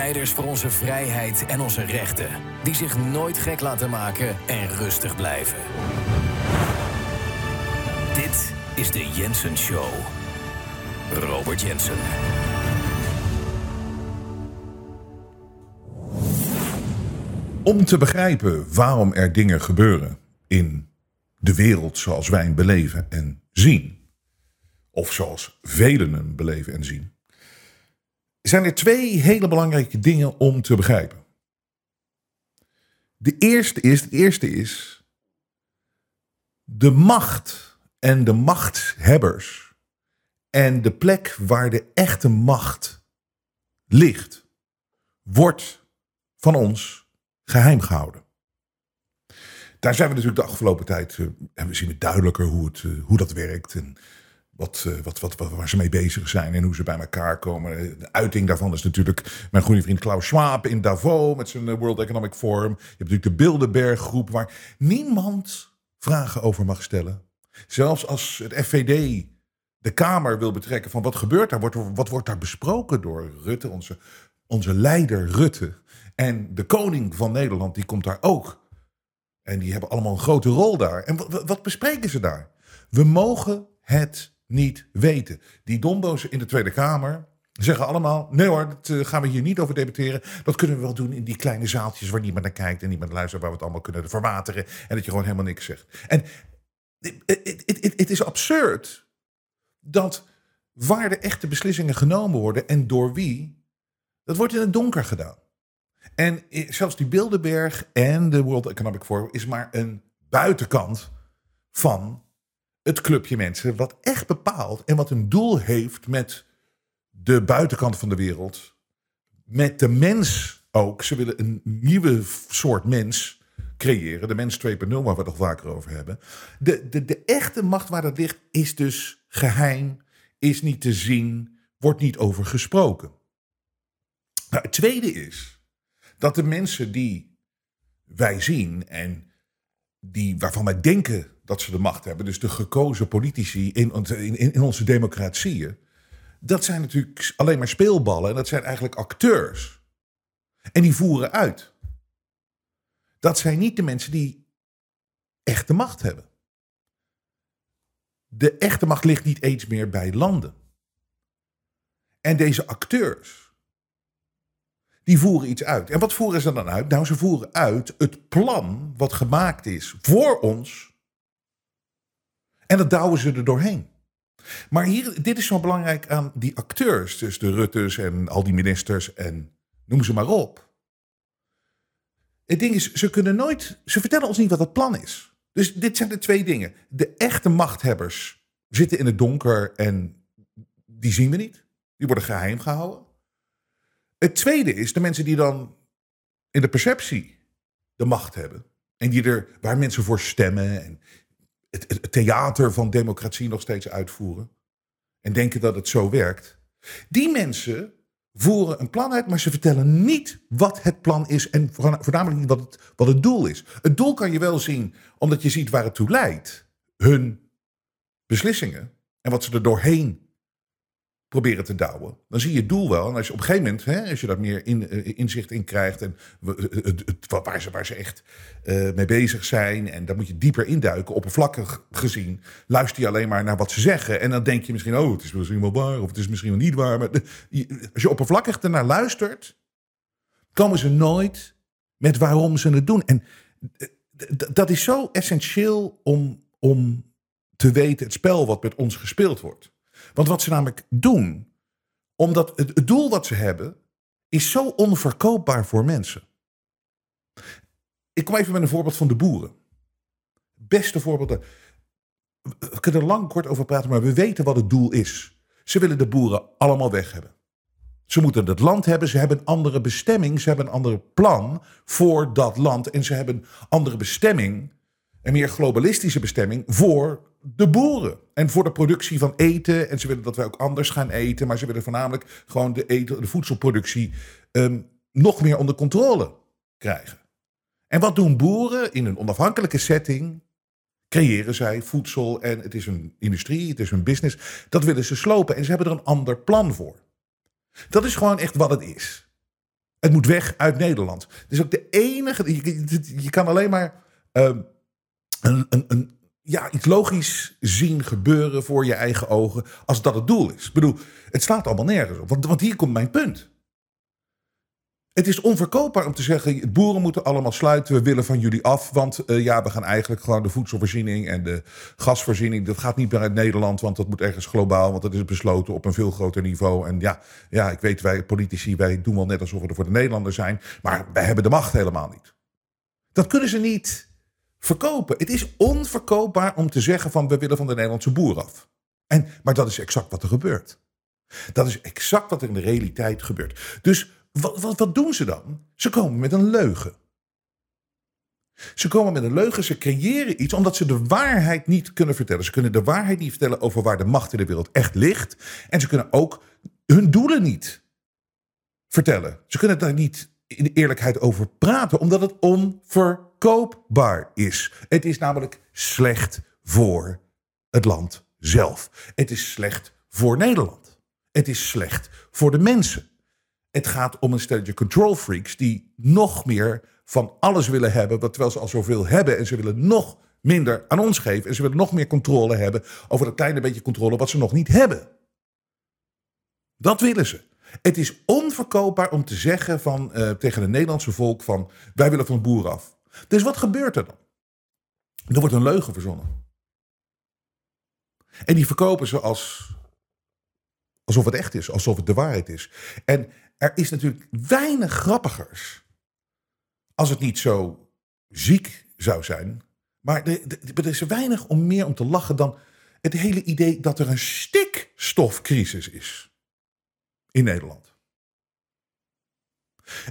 Strijders voor onze vrijheid en onze rechten, die zich nooit gek laten maken en rustig blijven. Dit is de Jensen Show. Robert Jensen. Om te begrijpen waarom er dingen gebeuren in de wereld zoals wij hem beleven en zien, of zoals velen hem beleven en zien, zijn er twee hele belangrijke dingen om te begrijpen. De eerste is, het eerste is de macht en de machtshebbers en de plek waar de echte macht ligt, wordt van ons geheim gehouden. Daar zijn we natuurlijk de afgelopen tijd, uh, en we zien het duidelijker hoe, het, uh, hoe dat werkt en wat, uh, wat, wat, wat, waar ze mee bezig zijn en hoe ze bij elkaar komen. De uiting daarvan is natuurlijk mijn goede vriend Klaus Schwab in Davos met zijn World Economic Forum. Je hebt natuurlijk de Bilderberg groep waar niemand vragen over mag stellen. Zelfs als het FVD de Kamer wil betrekken van wat gebeurt daar, wordt, wat wordt daar besproken door Rutte, onze, onze leider Rutte. En de koning van Nederland, die komt daar ook. En die hebben allemaal een grote rol daar. En wat, wat bespreken ze daar? We mogen het niet weten. Die dombo's in de Tweede Kamer zeggen allemaal: nee hoor, dat uh, gaan we hier niet over debatteren. Dat kunnen we wel doen in die kleine zaaltjes waar niemand naar kijkt en niemand luistert, waar we het allemaal kunnen verwateren. En dat je gewoon helemaal niks zegt. En het is absurd dat waar de echte beslissingen genomen worden en door wie, dat wordt in het donker gedaan. En zelfs die Bilderberg en de World Economic Forum is maar een buitenkant van het clubje mensen wat echt bepaalt en wat een doel heeft met de buitenkant van de wereld. Met de mens ook. Ze willen een nieuwe soort mens creëren. De mens 2.0, waar we het nog vaker over hebben. De, de, de echte macht waar dat ligt is dus geheim, is niet te zien, wordt niet over gesproken. Nou, het tweede is dat de mensen die wij zien en die, waarvan wij denken dat ze de macht hebben, dus de gekozen politici in, in, in onze democratieën, dat zijn natuurlijk alleen maar speelballen en dat zijn eigenlijk acteurs. En die voeren uit. Dat zijn niet de mensen die echte macht hebben. De echte macht ligt niet eens meer bij landen. En deze acteurs, die voeren iets uit. En wat voeren ze dan uit? Nou, ze voeren uit het plan wat gemaakt is voor ons. En dat douwen ze er doorheen. Maar hier, dit is zo belangrijk aan die acteurs, dus de Ruttes en al die ministers en noem ze maar op. Het ding is, ze kunnen nooit, ze vertellen ons niet wat het plan is. Dus dit zijn de twee dingen. De echte machthebbers zitten in het donker en die zien we niet. Die worden geheim gehouden. Het tweede is de mensen die dan in de perceptie de macht hebben. En die er, waar mensen voor stemmen en het, theater van democratie nog steeds uitvoeren. En denken dat het zo werkt. Die mensen voeren een plan uit, maar ze vertellen niet wat het plan is en voornamelijk niet wat het, wat het doel is. Het doel kan je wel zien omdat je ziet waar het toe leidt. Hun beslissingen en wat ze er doorheen proberen te douwen. Dan zie je het doel wel. En als je op een gegeven moment, hè, als je daar meer in, uh, inzicht in krijgt en het, het, waar, ze, waar ze echt mee bezig zijn, en daar moet je dieper induiken, oppervlakkig gezien, luister je alleen maar naar wat ze zeggen. En dan denk je misschien, oh, het is misschien wel waar, of het is misschien wel niet waar. Maar de, als je oppervlakkig ernaar luistert, komen ze nooit met waarom ze het doen. En dat is zo essentieel om, om te weten het spel wat met ons gespeeld wordt. Want wat ze namelijk doen, omdat het, het doel wat ze hebben, is zo onverkoopbaar voor mensen. Ik kom even met een voorbeeld van de boeren. Beste voorbeeld. We kunnen er lang kort over praten, maar we weten wat het doel is. Ze willen de boeren allemaal weg hebben. Ze moeten het land hebben, ze hebben een andere bestemming, ze hebben een ander plan voor dat land. En ze hebben een andere bestemming, een meer globalistische bestemming voor de boeren. En voor de productie van eten. En ze willen dat wij ook anders gaan eten, maar ze willen voornamelijk gewoon de, eten, de voedselproductie ehm, nog meer onder controle krijgen. En wat doen boeren in een onafhankelijke setting? Creëren zij voedsel en het is een industrie, het is een business. Dat willen ze slopen en ze hebben er een ander plan voor. Dat is gewoon echt wat het is. Het moet weg uit Nederland. Het is ook de enige. Je, kan alleen maar um, een, een, een, ja, iets logisch zien gebeuren voor je eigen ogen. als dat het doel is. Ik bedoel, het slaat allemaal nergens op. Want, want hier komt mijn punt. Het is onverkoopbaar om te zeggen: boeren moeten allemaal sluiten, we willen van jullie af. Want uh, ja, we gaan eigenlijk gewoon de voedselvoorziening en de gasvoorziening. Dat gaat niet meer Nederland, want dat moet ergens globaal. Want dat is besloten op een veel groter niveau. En ja, ja ik weet, wij politici, wij doen wel net alsof we er voor de Nederlanders zijn. Maar wij hebben de macht helemaal niet. Dat kunnen ze niet verkopen. Het is onverkoopbaar om te zeggen: van we willen van de Nederlandse boer af. En, maar dat is exact wat er gebeurt. Dat is exact wat er in de realiteit gebeurt. Dus wat, wat, wat doen ze dan? Ze komen met een leugen. Ze komen met een leugen, ze creëren iets omdat ze de waarheid niet kunnen vertellen. Ze kunnen de waarheid niet vertellen over waar de macht in de wereld echt ligt. En ze kunnen ook hun doelen niet vertellen. Ze kunnen daar niet in eerlijkheid over praten, omdat het onverkoopbaar is. Het is namelijk slecht voor het land zelf. Het is slecht voor Nederland. Het is slecht voor de mensen. Het gaat om een stelletje control freaks die nog meer van alles willen hebben, terwijl ze al zoveel hebben en ze willen nog minder aan ons geven en ze willen nog meer controle hebben over dat kleine beetje controle wat ze nog niet hebben. Dat willen ze. Het is onverkoopbaar om te zeggen van, uh, tegen het Nederlandse volk van wij willen van de boer af. Dus wat gebeurt er dan? Er wordt een leugen verzonnen. En die verkopen ze als, alsof het echt is, alsof het de waarheid is. En er is natuurlijk weinig grappigers. Als het niet zo ziek zou zijn. Maar er, is weinig om meer om te lachen dan het hele idee dat er een stikstofcrisis is in Nederland.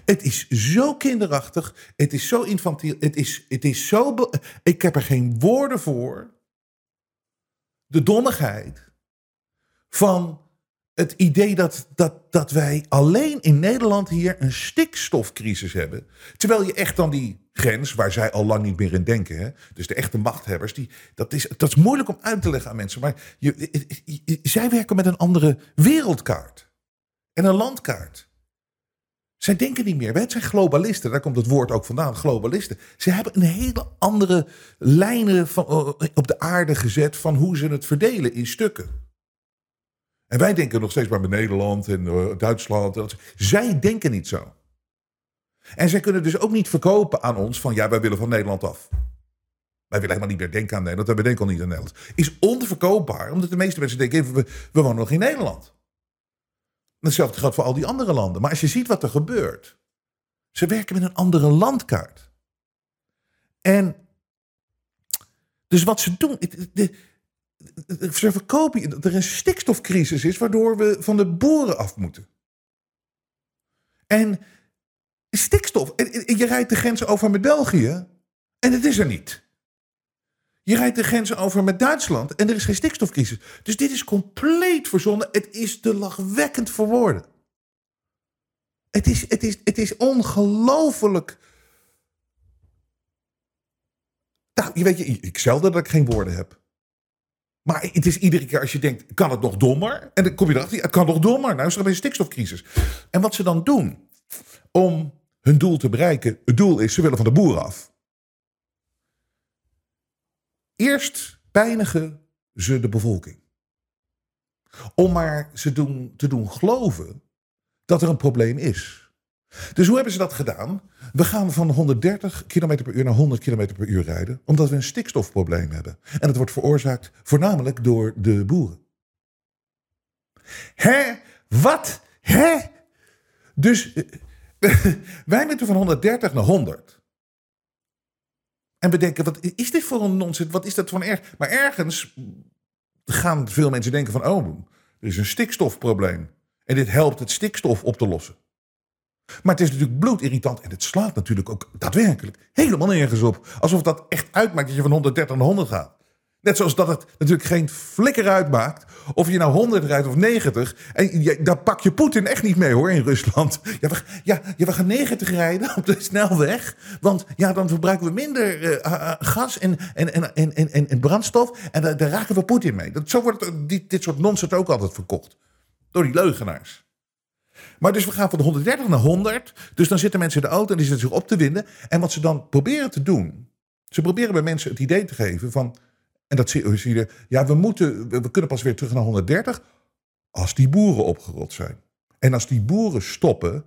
Het is zo kinderachtig, het is zo infantiel, het is, het is zo. Ik heb er geen woorden voor. De dommigheid van het idee dat, dat, dat wij alleen in Nederland hier een stikstofcrisis hebben. Terwijl je echt dan die grens, waar zij al lang niet meer in denken, hè? dus de echte machthebbers, die, dat, is, dat is moeilijk om uit te leggen aan mensen. Maar je, zij werken met een andere wereldkaart en een landkaart. Zij denken niet meer. Het zijn globalisten. Daar komt het woord ook vandaan. Globalisten. Ze hebben een hele andere lijnen van, eh, op de aarde gezet van hoe ze het verdelen in stukken. En wij denken nog steeds maar met Nederland en uh, Duitsland. Zij denken niet zo. En zij kunnen dus ook niet verkopen aan ons van ja, wij willen van Nederland af. Wij willen helemaal niet meer denken aan Nederland. Wij denken al niet aan Nederland. Is onverkoopbaar, omdat de meeste mensen denken: we, we wonen nog in Nederland. Hetzelfde geldt voor al die andere landen. Maar als je ziet wat er gebeurt, ze werken met een andere landkaart. En dus wat ze doen, ze verkopen dat er een stikstofcrisis is, waardoor we van de boeren af moeten. En stikstof, je rijdt de grens over met België en het is er niet. Je rijdt de grens over met Duitsland en er is geen stikstofcrisis. Dus dit is compleet verzonnen. Het is te lachwekkend voor woorden. Het is, het is, het is ongelooflijk. Nou, je weet je, ik zelden dat ik geen woorden heb. Maar het is iedere keer als je denkt, kan het nog dommer? En dan kom je erachter, het kan nog dommer. Nou is er een stikstofcrisis. En wat ze dan doen om hun doel te bereiken, het doel is, ze willen van de boeren af. Eerst pijnigen ze de bevolking. Om maar ze doen, te doen geloven dat er een probleem is. Dus hoe hebben ze dat gedaan? We gaan van 130 km per uur naar 100 km per uur rijden, omdat we een stikstofprobleem hebben. En dat wordt veroorzaakt voornamelijk door de boeren. Hè? Wat? Hè? Dus wij moeten van 130 naar 100. En bedenken, wat is dit voor een nonsens? Wat is dat voor een erg? Maar ergens gaan veel mensen denken van, oh, er is een stikstofprobleem. En dit helpt het stikstof op te lossen. Maar het is natuurlijk bloedirritant en het slaat natuurlijk ook daadwerkelijk helemaal nergens op. Alsof dat echt uitmaakt dat je van 130 naar 100 gaat. Net zoals dat het natuurlijk geen flikker uitmaakt of je nou 100 rijdt of 90. En daar pak je Poetin echt niet mee hoor in Rusland. Ja we, ja, we gaan 90 rijden op de snelweg. Want ja, dan verbruiken we minder uh, gas en, en, en, en, en, en brandstof. En daar, raken we Poetin mee. Dat, zo wordt het, dit, dit soort nonsens ook altijd verkocht. Door die leugenaars. Maar dus we gaan van de 130 naar 100. Dus dan zitten mensen in de auto en die zitten zich op te winden. En wat ze dan proberen te doen. Ze proberen bij mensen het idee te geven van en dat zie je, ja, we, moeten, we kunnen pas weer terug naar 130 als die boeren opgerot zijn. En als die boeren stoppen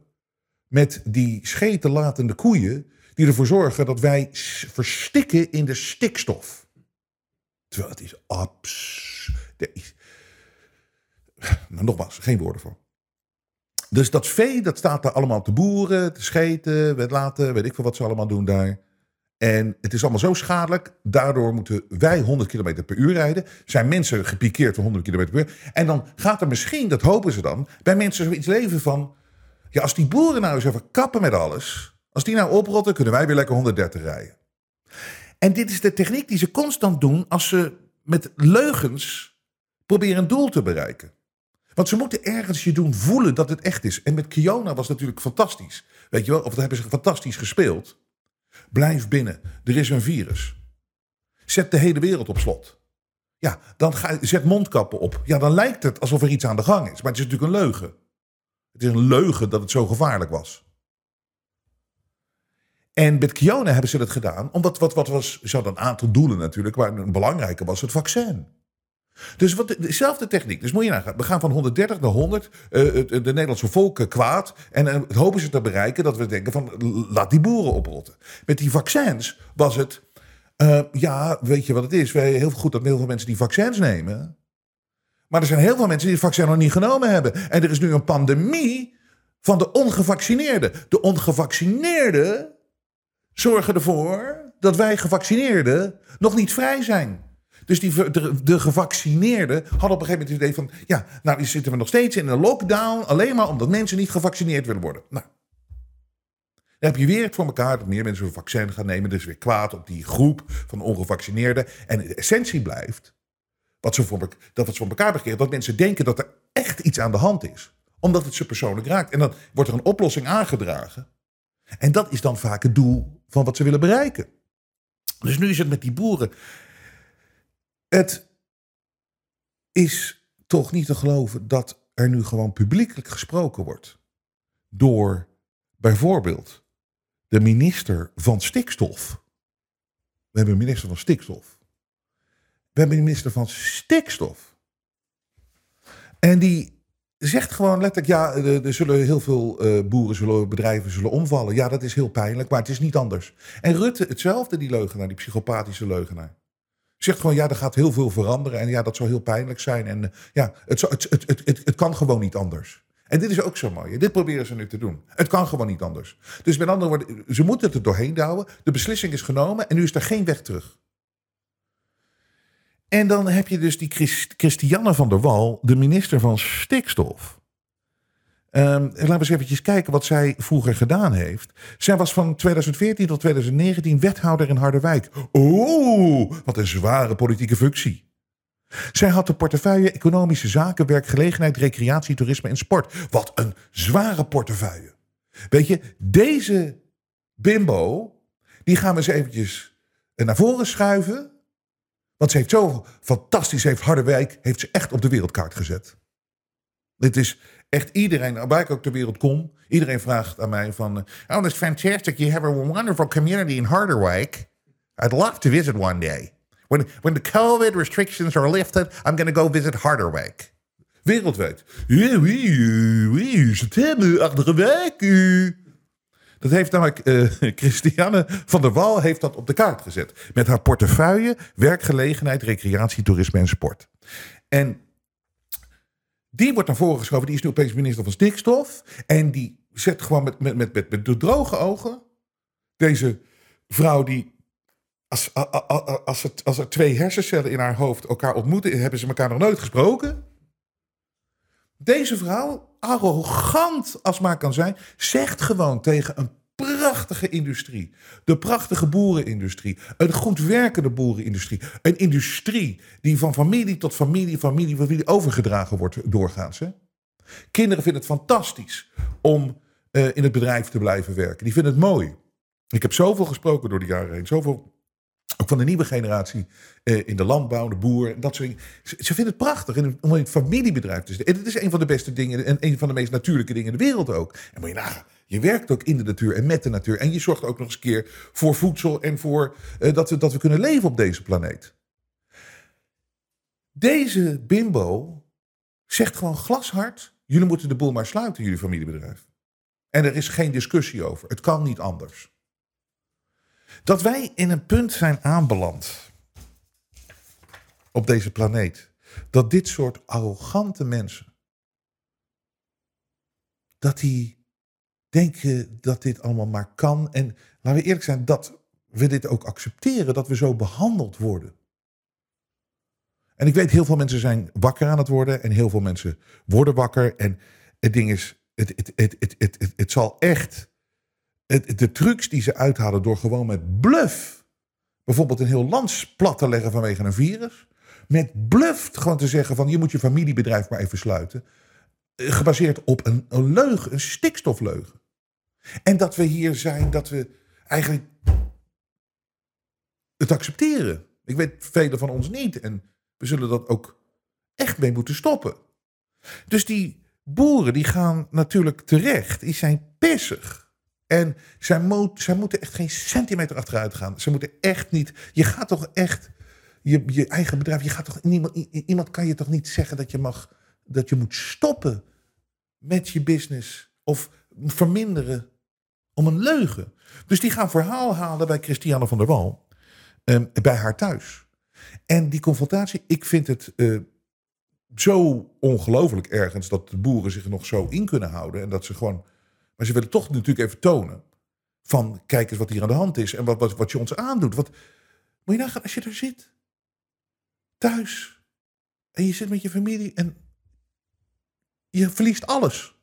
met die schetenlatende koeien, die ervoor zorgen dat wij verstikken in de stikstof. Terwijl het is abs. Nou, nogmaals, geen woorden voor. Dus dat vee, dat staat daar allemaal te boeren, te scheten, weet laten, weet ik veel wat ze allemaal doen daar. En het is allemaal zo schadelijk. Daardoor moeten wij 100 km per uur rijden. Zijn mensen gepikeerd van 100 km per uur. En dan gaat er misschien, dat hopen ze dan, bij mensen zoiets leven van. Ja, als die boeren nou eens even kappen met alles. Als die nou oprotten, kunnen wij weer lekker 130 rijden. En dit is de techniek die ze constant doen als ze met leugens proberen een doel te bereiken. Want ze moeten ergens je doen voelen dat het echt is. En met Kiona was natuurlijk fantastisch. Weet je wel, of dat hebben ze fantastisch gespeeld. Blijf binnen. Er is een virus. Zet de hele wereld op slot. Ja, dan ga, zet mondkappen op. Ja, dan lijkt het alsof er iets aan de gang is. Maar het is natuurlijk een leugen. Het is een leugen dat het zo gevaarlijk was. En met Kiona hebben ze dat gedaan, omdat wat, wat was, ze hadden een aantal doelen natuurlijk, waar een belangrijke was het vaccin. Dus wat, dezelfde techniek. Dus moet je nagaan. We gaan van 130 naar 100. Uh, het, de Nederlandse volk kwaad. En hopen ze te bereiken dat we denken van laat die boeren oprotten. Met die vaccins was het. Ja, weet je wat het is? Wij heel goed dat heel veel mensen die vaccins nemen. Maar er zijn heel veel mensen die het vaccin nog niet genomen hebben. En er is nu een pandemie van de ongevaccineerden. De ongevaccineerden zorgen ervoor dat wij gevaccineerden nog niet vrij zijn. Dus die, de, de, gevaccineerden hadden op een gegeven moment het idee van... ja, nou zitten we nog steeds in een lockdown... alleen maar omdat mensen niet gevaccineerd willen worden. Nou, dan heb je weer het voor elkaar dat meer mensen een vaccin gaan nemen. Dus weer kwaad op die groep van ongevaccineerden. En de essentie blijft wat ze voor, dat wat ze voor elkaar begeren... dat mensen denken dat er echt iets aan de hand is. Omdat het ze persoonlijk raakt. En dan wordt er een oplossing aangedragen. En dat is dan vaak het doel van wat ze willen bereiken. Dus nu is het met die boeren het is toch niet te geloven dat er nu gewoon publiekelijk gesproken wordt door bijvoorbeeld de minister van stikstof. We hebben een minister van stikstof. We hebben een minister van stikstof. En die zegt gewoon letterlijk, ja, er zullen heel veel eh, boeren, zullen, bedrijven zullen omvallen. Ja, dat is heel pijnlijk, maar het is niet anders. En Rutte, hetzelfde, die leugenaar, die psychopathische leugenaar zegt gewoon, ja, er gaat heel veel veranderen. En ja, dat zou heel pijnlijk zijn. En eh, ja, het, het, het, het, het, kan gewoon niet anders. En dit is ook zo mooi. Dit proberen ze nu te doen. Het kan gewoon niet anders. Dus met andere woorden, ze moeten het er doorheen douwen. De beslissing is genomen en nu is er geen weg terug. En dan heb je dus die Christiane van der Wal, de minister van Stikstof. Um, laten we eens eventjes kijken wat zij vroeger gedaan heeft. Zij was van 2014 tot 2019 wethouder in Harderwijk. Oeh, wat een zware politieke functie. Zij had de portefeuille Economische Zaken, Werkgelegenheid, Recreatie, Toerisme en Sport. Wat een zware portefeuille. Weet je, deze bimbo, die gaan we eens eventjes naar voren schuiven. Want ze heeft zo fantastisch, heeft Harderwijk, heeft ze echt op de wereldkaart gezet. Dit is echt iedereen, waar ik ook ter wereld kom, iedereen vraagt aan mij van... Oh, that's fantastic. You have a wonderful community in Harderwijk. I'd love to visit one day. When, when the COVID restrictions are lifted, I'm going to go visit Harderwijk. Wereldwijd. Ja, wie, wie, september, Harderwijk. Dat heeft namelijk uh, Christiane van der Wal heeft dat op de kaart gezet. Met haar portefeuille, werkgelegenheid, recreatie, toerisme en sport. En die wordt naar voren geschoven. Die is nu opeens minister van Stikstof. En die zet gewoon met, met, met, met, de droge ogen. Deze vrouw die. Als, als, als, het, als er twee hersencellen in haar hoofd elkaar ontmoeten, hebben ze elkaar nog nooit gesproken. Deze vrouw, arrogant als maar kan zijn, zegt gewoon tegen een prachtige industrie. De prachtige boerenindustrie. Een goed werkende boerenindustrie. Een industrie die van familie tot familie, familie, familie overgedragen wordt doorgaans. Hè? Kinderen vinden het fantastisch om uh, in het bedrijf te blijven werken. Die vinden het mooi. Ik heb zoveel gesproken door de jaren heen. Zoveel ook van de nieuwe generatie uh, in de landbouw, de boer, dat soort dingen. Ze, ze vinden het prachtig om in het familiebedrijf te zitten. En het is een van de beste dingen en een van de meest natuurlijke dingen in de wereld ook. En moet je nagaan, je werkt ook in de natuur en met de natuur. En je zorgt ook nog eens een keer voor voedsel en voor uh, dat, we, dat we kunnen leven op deze planeet. Deze bimbo zegt gewoon glashard: jullie moeten de boel maar sluiten, jullie familiebedrijf. En er is geen discussie over. Het kan niet anders. Dat wij in een punt zijn aanbeland op deze planeet. Dat dit soort arrogante mensen. Dat die denken dat dit allemaal maar kan. En laten we eerlijk zijn, dat we dit ook accepteren. Dat we zo behandeld worden. En ik weet, heel veel mensen zijn wakker aan het worden. En heel veel mensen worden wakker. En het ding is, het, het, het, het, het, het, zal echt. De trucs die ze uithalen door gewoon met bluff. bijvoorbeeld een heel land plat te leggen vanwege een virus. Met bluff gewoon te zeggen: van je moet je familiebedrijf maar even sluiten. Gebaseerd op een, een leugen, een stikstofleugen. En dat we hier zijn, dat we eigenlijk het accepteren. Ik weet velen van ons niet. En we zullen dat ook echt mee moeten stoppen. Dus die boeren die gaan natuurlijk terecht. Die zijn pissig. En zij, zij moeten echt geen centimeter achteruit gaan. Ze moeten echt niet. Je gaat toch echt. Je, je eigen bedrijf. Je gaat toch, niemand, iemand kan je toch niet zeggen dat je mag. Dat je moet stoppen met je business. Of verminderen om een leugen. Dus die gaan verhaal halen bij Christiane van der Wal. Um, bij haar thuis. En die confrontatie, ik vind het uh, zo ongelooflijk ergens dat de boeren zich nog zo in kunnen houden. En dat ze gewoon. Maar ze willen toch natuurlijk even tonen. Van kijk eens wat hier aan de hand is. En wat, wat, wat je ons aandoet. Wat, moet je nagaan als je er zit. Thuis. En je zit met je familie. En je verliest alles.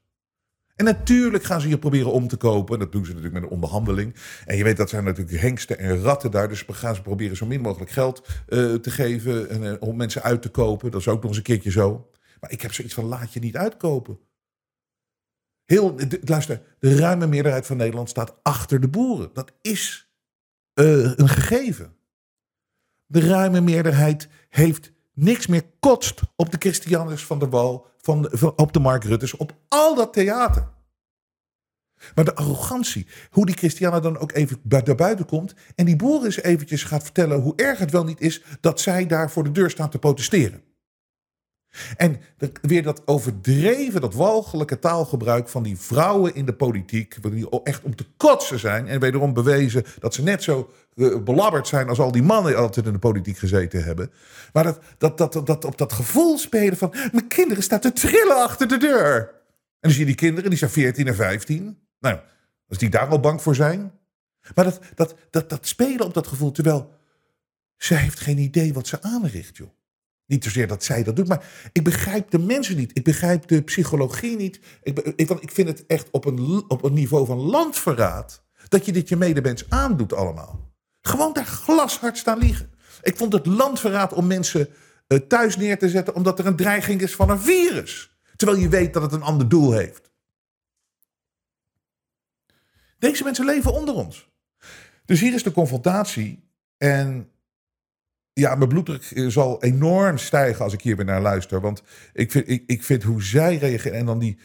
En natuurlijk gaan ze je proberen om te kopen. Dat doen ze natuurlijk met een onderhandeling. En je weet dat zijn natuurlijk hengsten en ratten daar. Dus gaan ze proberen zo min mogelijk geld uh, te geven. En, uh, om mensen uit te kopen. Dat is ook nog eens een keertje zo. Maar ik heb zoiets van laat je niet uitkopen. Heel, luister, de ruime meerderheid van Nederland staat achter de boeren. Dat is uh, een gegeven. De ruime meerderheid heeft niks meer kotst op de Christianers van der Wal, van, op de Mark Rutters, op al dat theater. Maar de arrogantie, hoe die Christiana dan ook even naar buiten komt en die boeren eens eventjes gaat vertellen hoe erg het wel niet is dat zij daar voor de deur staan te protesteren. En weer dat overdreven, dat walgelijke taalgebruik van die vrouwen in de politiek, die echt om te kotsen zijn en wederom bewezen dat ze net zo uh, belabberd zijn als al die mannen die altijd in de politiek gezeten hebben. Maar dat, dat, dat, dat, op dat gevoel spelen van mijn kinderen staan te trillen achter de deur. En dan zie je die kinderen, die zijn 14 en 15. Nou, als die daar al bang voor zijn. Maar dat, dat, dat, dat spelen op dat gevoel, terwijl zij heeft geen idee wat ze aanricht, joh. Niet zozeer dat zij dat doet, maar ik begrijp de mensen niet. Ik begrijp de psychologie niet. Ik, ik, ik vind het echt op een, op een niveau van landverraad dat je dit je medemens aandoet allemaal. Gewoon daar glashard staan liegen. Ik vond het landverraad om mensen uh, thuis neer te zetten omdat er een dreiging is van een virus. Terwijl je weet dat het een ander doel heeft. Deze mensen leven onder ons. Dus hier is de confrontatie. En ja, mijn bloeddruk zal enorm stijgen als ik hier weer naar luister. Want ik vind, ik, ik vind hoe zij reageren. En dan die,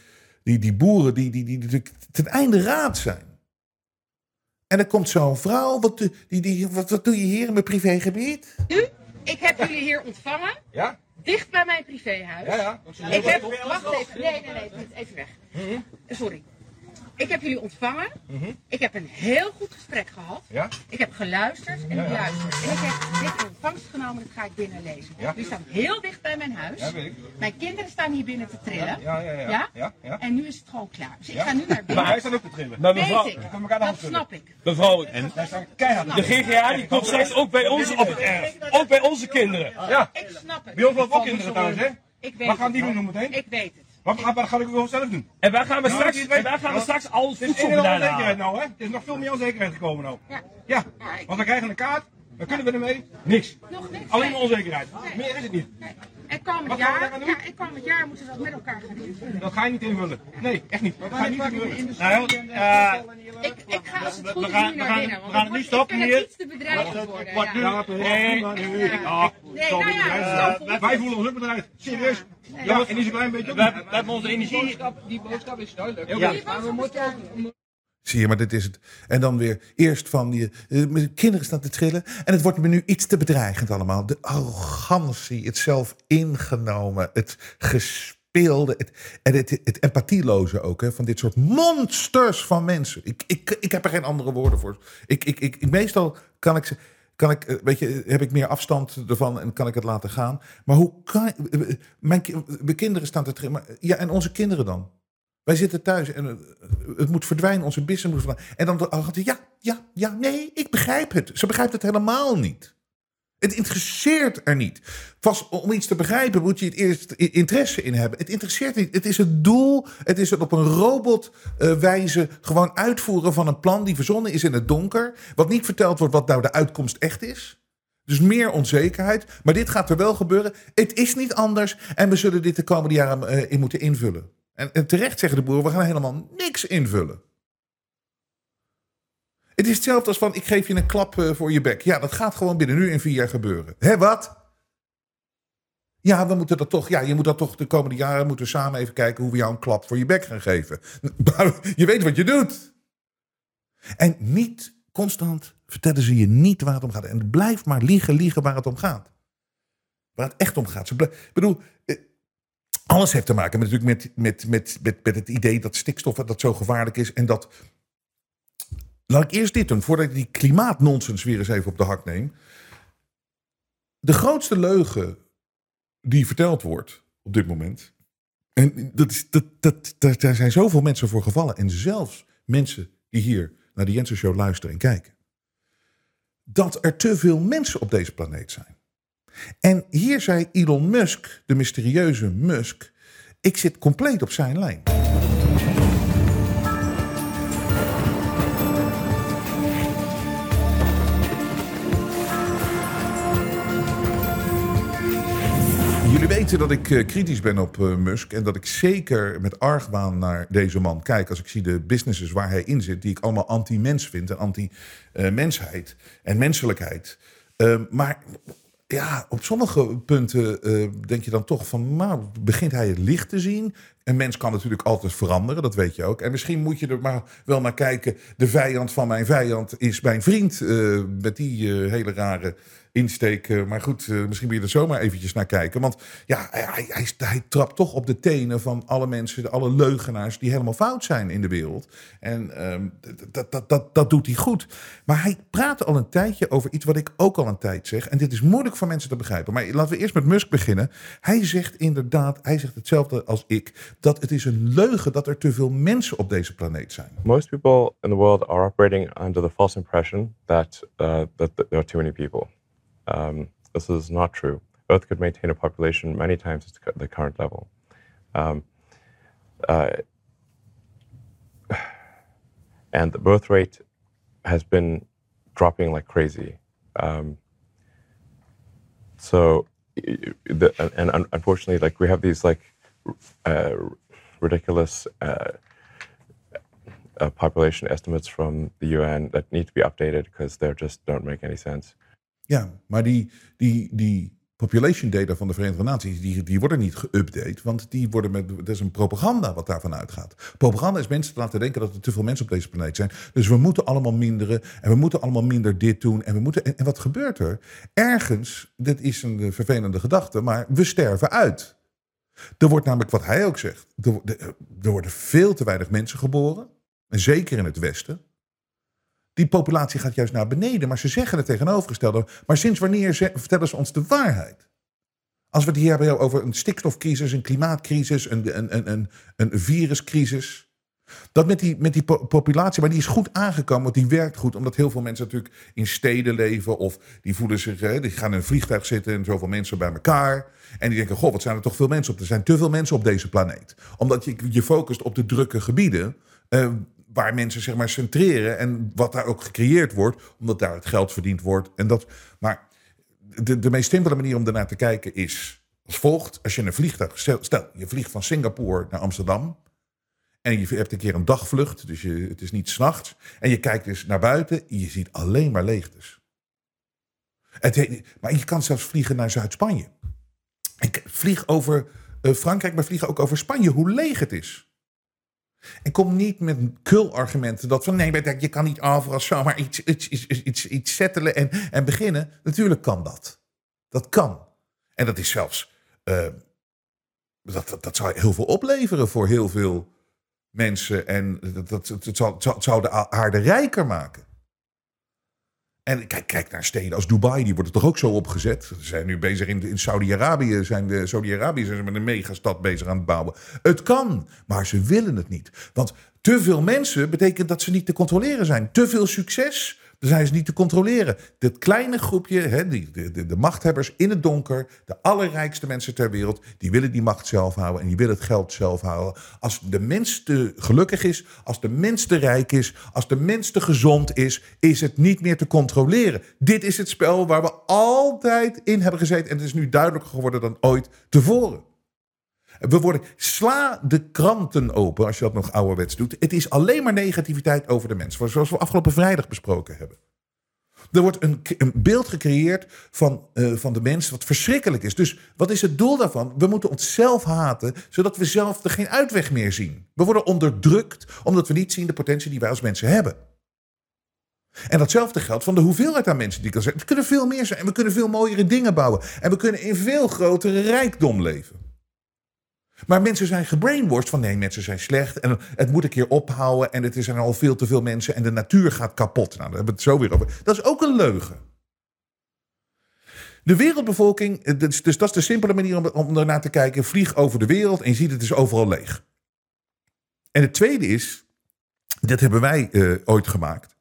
die, die boeren die, die, die, die ten einde raad zijn. En dan komt zo'n vrouw. Wat, die, die, wat, wat doe je hier in mijn privégebied? Nu? Ik heb jullie hier ontvangen. Ja? Dicht bij mijn privéhuis. Ja, ja. Ik heb, wacht even. Nee, nee, nee. Even weg. -hmm. Sorry. Ik heb jullie ontvangen. Mm -hmm. Ik heb een heel goed gesprek gehad. Ja? Ik heb geluisterd en ja, ja. geluisterd. En ik heb dit in ontvangst genomen, dat ga ik binnen lezen. Ja? Jullie staan heel dicht bij mijn huis. Ja, weet ik. Mijn kinderen staan hier binnen te trillen. Ja, ja, ja. ja? ja, ja. En nu is het gewoon klaar. Dus ik ga nu naar binnen. Maar hij staat ook te trillen. Maar mevrouw, Weet ik. elkaar Dat snap ik. mevrouw en staan de. GGA die komt straks ook bij ons op het erf. Ook bij onze kinderen. Ja. Ik snap het. Bij ons ook kinderen thuis, hè? Ik weet Waar gaan die doen meteen? Ik weet het. Wat, wat, wat ga ik zelf doen? En wij gaan we Nou, straks, het en wij gaan we straks al Het is voedsel al vandaan onzekerheid halen. nou, hè? Het is nog veel meer onzekerheid gekomen nou. Ja. Ja, want we krijgen een kaart. Wat kunnen we ermee? Niks. Nog niks. Alleen maar onzekerheid. Nee. Meer is het niet. Komend jaar, ja, doen? en komend jaar moeten we dat met elkaar gaan invullen. Dat ga je niet invullen. Nee, echt niet. Dat ga je niet invullen. Nou, eh, Ik, ik ga als het We- goed we is gaan- nu we naar gaan- binnen. we gaan het nu stoppen ik vind het hier. iets te bedreigend worden. Wat ja. nu? Nee. nou voelt Wij voelen ons ook bedreigd. Serieus. Ja, en niet zo'n klein beetje ook We, hebben- onze energie. Die boodschap is duidelijk. Heel Ja. Maar we moeten Zie je, maar dit is het. En dan weer eerst van die eh, kinderen staan te trillen. En het wordt me nu iets te bedreigend allemaal. De arrogantie, het zelf ingenomen, het gespeelde. Het, en het, het empathieloze ook, hè, van dit soort monsters van mensen. Ik, ik, ik heb er geen andere woorden voor. Ik, ik, ik, meestal kan ik ze. Kan ik, eh, weet je, heb ik meer afstand ervan en kan ik het laten gaan. Maar hoe kan. eh, Mijn, mijn kinderen staan te trillen. Ja, en onze kinderen dan? Wij zitten thuis en eh, het moet verdwijnen, onze business moet verdwijnen. En dan de arrogantie, ja, ja, ja, nee, ik begrijp het. Ze begrijpt het helemaal niet. Het interesseert er niet. Vast om iets te begrijpen moet je het eerst interesse in hebben. Het interesseert niet. Het is het doel. Het is het op een robotwijze gewoon uitvoeren van een plan die verzonnen is in het donker. Wat niet verteld wordt wat nou de uitkomst echt is. Dus meer onzekerheid. Maar dit gaat er wel gebeuren. Het is niet anders. En we zullen dit de komende jaren eh, in moeten invullen. En, terecht zeggen de boeren, we gaan helemaal niks invullen. Het is hetzelfde als van, ik geef je een klap eh, voor je bek. Ja, dat gaat gewoon binnen nu in vier jaar gebeuren. Hé, wat? Ja, we moeten dat toch, ja, je moet dat toch de komende jaren moeten samen even kijken hoe we jou een klap voor je bek gaan geven. je weet wat je doet. En niet constant vertellen ze je niet waar het om gaat. En blijf maar liegen, liegen waar het om gaat. Waar het echt om gaat. Ik bedoel, eh, alles heeft te maken met, natuurlijk met, met, met, met, met het idee dat stikstof dat zo gevaarlijk is. En dat. Laat ik eerst dit doen, voordat ik die klimaatnonsens weer eens even op de hak neem. De grootste leugen die verteld wordt op dit moment. En dat is, dat, dat, dat, daar zijn zoveel mensen voor gevallen. En zelfs mensen die hier naar de Jensen Show luisteren en kijken. Dat er te veel mensen op deze planeet zijn. En hier zei Elon Musk, de mysterieuze Musk. Ik zit compleet op zijn lijn. Jullie weten dat ik eh, kritisch ben op eh, Musk en dat ik zeker met argwaan naar deze man kijk als ik zie de businesses waar hij in zit, die ik allemaal anti-mens vind en anti-mensheid en menselijkheid. Eh, maar ja, op sommige punten eh, denk je dan toch van, nou, begint hij het licht te zien? Een mens kan natuurlijk altijd veranderen, dat weet je ook. En misschien moet je er maar wel naar kijken. De vijand van mijn vijand is mijn vriend. eh, met die eh, hele rare insteek. eh, maar goed, eh, misschien moet je er zomaar eventjes naar kijken. Want ja, hij, hij trapt toch op de tenen van alle mensen, alle leugenaars die helemaal fout zijn in de wereld. En ehm, dat, dat, dat, dat doet hij goed. Maar hij praat al een tijdje over iets wat ik ook al een tijd zeg. En dit is moeilijk voor mensen te begrijpen. Maar laten we eerst met Musk beginnen. Hij zegt inderdaad, hij zegt hetzelfde als ik, dat het is een leugen dat er te veel mensen op deze planeet zijn. Most people in the world are operating under the false impression that uh, that there are too many people. Um, this is not true. Earth could maintain a population many times its the current level. Um, uh, and the birth rate has been dropping like crazy. Um, so, the, and, and unfortunately, like we have these like uh, ridiculous uh, uh, population estimates from the UN that need to be updated because they just don't make any sense. Ja, maar die, die, die population data van de Verenigde Naties, die, die worden niet geüpdate. Want die worden met, dat is een propaganda wat daarvan uitgaat. Propaganda is mensen te laten denken dat er te veel mensen op deze planeet zijn. Dus we moeten allemaal minderen en we moeten allemaal minder dit doen. En, we moeten, en, wat gebeurt er? Ergens, dit is een eh, vervelende gedachte, maar we sterven uit. Er wordt namelijk, wat hij ook zegt, er, er, er worden veel te weinig mensen geboren. En zeker in het Westen. Die populatie gaat juist naar beneden, maar ze zeggen het tegenovergestelde. Maar sinds wanneer vertellen ze ons de waarheid? Als we het hier hebben over een stikstofcrisis, een klimaatcrisis, een, een, een, een, viruscrisis. Dat met die, met die po- populatie, maar die is goed aangekomen, want die werkt goed. Omdat heel veel mensen natuurlijk in steden leven. Of die voelen zich, die gaan in een vliegtuig zitten en zoveel mensen bij elkaar. En die denken, goh, wat zijn er toch veel mensen op. Er zijn te veel mensen op deze planeet. Omdat je je focust op de drukke gebieden. eh, waar mensen zeg maar centreren. En wat daar ook gecreëerd wordt. Omdat daar het geld verdiend wordt. En dat, maar de, de meest simpele manier om ernaar te kijken is als volgt. Als je een vliegtuig, stel, je vliegt van Singapore naar Amsterdam. En je hebt een keer een dagvlucht, dus het is niet s'nachts. En je kijkt dus naar buiten en je ziet alleen maar leegtes. Het, maar je kan zelfs vliegen naar Zuid-Spanje. Ik vlieg over eh, Frankrijk, maar vliegen ook over Spanje, hoe leeg het is. En kom niet met kul-argumenten dat van nee, je kan niet overal zomaar iets, iets, iets, iets, settelen en, en beginnen. Natuurlijk kan dat. Dat kan. En dat is zelfs, eh, dat, dat, dat zou heel veel opleveren voor heel veel mensen. En dat, dat, het, zou, het zou- de aarde rijker maken. En kijk, kijk naar steden als Dubai, die worden toch ook zo opgezet. Ze zijn nu bezig in, in Saudi-Arabië, zijn de Saudi-Arabië zijn ze met een megastad bezig aan het bouwen. Het kan, maar ze willen het niet. Want te veel mensen betekent dat ze niet te controleren zijn. Te veel succes, zijn ze niet te controleren. Dit kleine groepje, hè, die, de, de, de machthebbers in het donker, de allerrijkste mensen ter wereld, die willen die macht zelf houden en die willen het geld zelf houden. Als de mens te gelukkig is, als de mens te rijk is, als de mens te gezond is, is het niet meer te controleren. Dit is het spel waar we altijd in hebben gezeten en het is nu duidelijker geworden dan ooit tevoren. We worden, sla de kranten open als je dat nog ouderwets doet. Het is alleen maar negativiteit over de mens. Zoals we afgelopen vrijdag besproken hebben. Er wordt een, een beeld gecreëerd van, eh, van de mens wat verschrikkelijk is. Dus wat is het doel daarvan? We moeten onszelf haten, zodat we zelf geen uitweg meer zien. We worden onderdrukt omdat we niet zien de potentie die wij als mensen hebben. En datzelfde geldt van de hoeveelheid aan mensen die kan zijn. Het kunnen veel meer zijn en we kunnen veel mooiere dingen bouwen. En we kunnen in veel grotere rijkdom leven. Maar mensen zijn gebrainwashed van nee, mensen zijn slecht en het moet een keer ophouden en het zijn al veel te veel mensen en de natuur gaat kapot. Nou, daar hebben we het zo weer over. Dat is ook een leugen. De wereldbevolking, eh, dus, dus dat is de simpele manier om, ernaar te kijken. Vlieg over de wereld en je ziet het is overal leeg. En het tweede is, dat hebben wij eh, ooit gemaakt.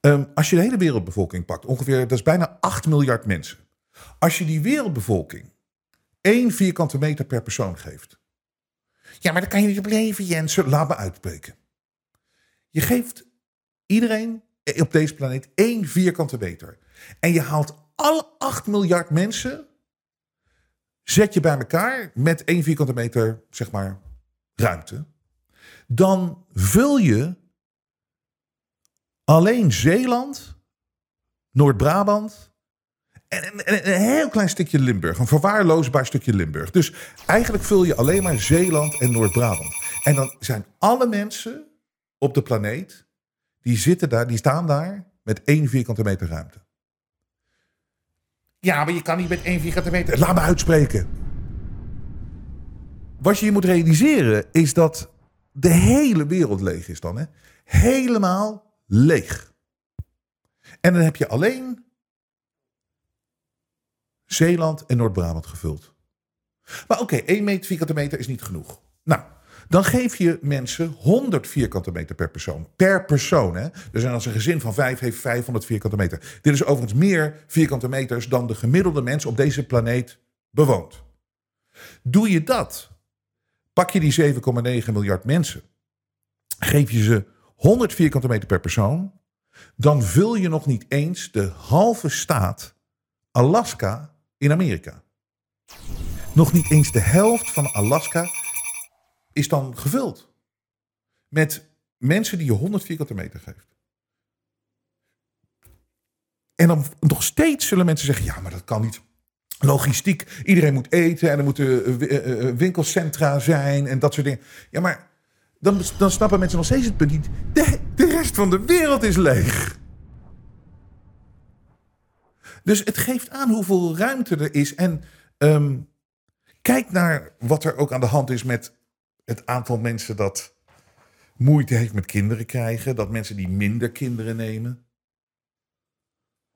Ehm, als je de hele wereldbevolking pakt, ongeveer, dat is bijna 8 miljard mensen. Als je die wereldbevolking één vierkante meter per persoon geeft. Ja, maar dan kan je niet op leven, Jens. Laat me uitspreken. Je geeft iedereen op deze planeet één vierkante meter. En je haalt alle 8 miljard mensen. Zet je bij elkaar met één vierkante meter, zeg maar, ruimte. Dan vul je alleen Zeeland, Noord-Brabant, en, en- en een heel klein stukje Limburg. Een verwaarloosbaar stukje Limburg. Dus eigenlijk vul je alleen maar Zeeland en Noord-Brabant. En dan zijn alle mensen op de planeet... die zitten daar, die staan daar met één vierkante meter ruimte. Ja, maar je kan niet met één vierkante meter... Laat me uitspreken. Wat je je moet realiseren is dat de hele wereld leeg is dan. Hè? Helemaal leeg. En dan heb je alleen Zeeland en Noord-Brabant gevuld. Maar oké, 1 meter vierkante meter is niet genoeg. Nou, dan geef je mensen 100 vierkante meter per persoon. Per persoon, hè? Dus als een gezin van vijf heeft 500 vierkante meter. Dit is overigens meer vierkante meters dan de gemiddelde mens op deze planeet bewoont. Doe je dat, pak je die 7,9 miljard mensen, geef je ze 100 vierkante meter per persoon, dan vul je nog niet eens de halve staat Alaska in Amerika. Nog niet eens de helft van Alaska is dan gevuld. Met mensen die je 100 vierkante meter geeft. En dan nog steeds zullen mensen zeggen: ja, maar dat kan niet. Logistiek, iedereen moet eten en er moeten eh, eh, eh, winkelcentra zijn en dat soort dingen. Ja, maar dan, dan snappen mensen nog steeds het punt niet. De, de rest van de wereld is leeg. Dus het geeft aan hoeveel ruimte er is. En ehm, kijk naar wat er ook aan de hand is met het aantal mensen dat moeite heeft met kinderen krijgen. Dat mensen die minder kinderen nemen.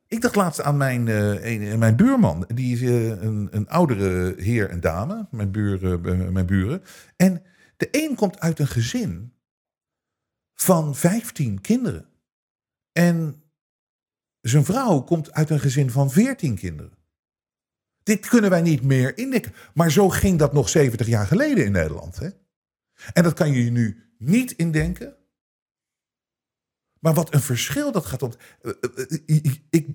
Ik dacht laatst aan mijn, eh, een- mijn buurman. Die is eh, een, een oudere heer en dame. Mijn, buren, eh, mijn buren. En de een komt uit een gezin van 15 kinderen. En zijn vrouw komt uit een gezin van 14 kinderen. Dit kunnen wij niet meer indekken. Maar zo ging dat nog 70 jaar geleden in Nederland. Hè? En dat kan je nu niet indenken. Maar wat een verschil dat gaat op. Eh, eh, Ik, ik,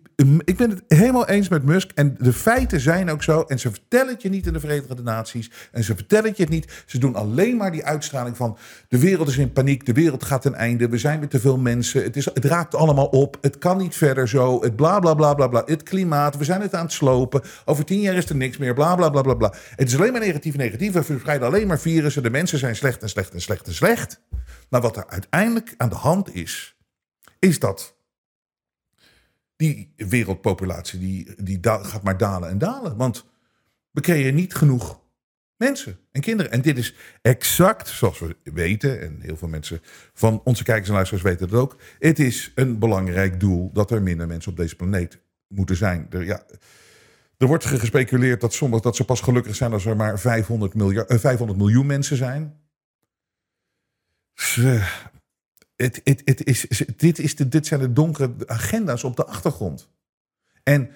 ik ben het helemaal eens met Musk. En de feiten zijn ook zo. En ze vertellen het je niet in de Verenigde Naties. En ze vertellen het je het niet. Ze doen alleen maar die uitstraling van. De wereld is in paniek. De wereld gaat ten einde. We zijn met te veel mensen. Het, is, het raakt allemaal op. Het kan niet verder zo. Het bla bla bla bla bla. Het klimaat. We zijn het aan het slopen. Over tien jaar is er niks meer. Bla bla bla bla bla. Het is alleen maar negatief, negatief. We verspreiden alleen maar virussen. De mensen zijn slecht en slecht en slecht en slecht. Maar wat er uiteindelijk aan de hand is is dat die wereldpopulatie die, die gaat maar dalen en dalen. Want we creëren niet genoeg mensen en kinderen. En dit is exact zoals we weten, en heel veel mensen van onze kijkers en luisteraars weten het ook. Het is een belangrijk doel dat er minder mensen op deze planeet moeten zijn. Er, ja, er wordt gespeculeerd dat, sommige, dat ze pas gelukkig zijn als er maar 500, miljard, eh, 500 miljoen mensen zijn. Het, het, het is, dit, is de, dit zijn de donkere agenda's op de achtergrond. En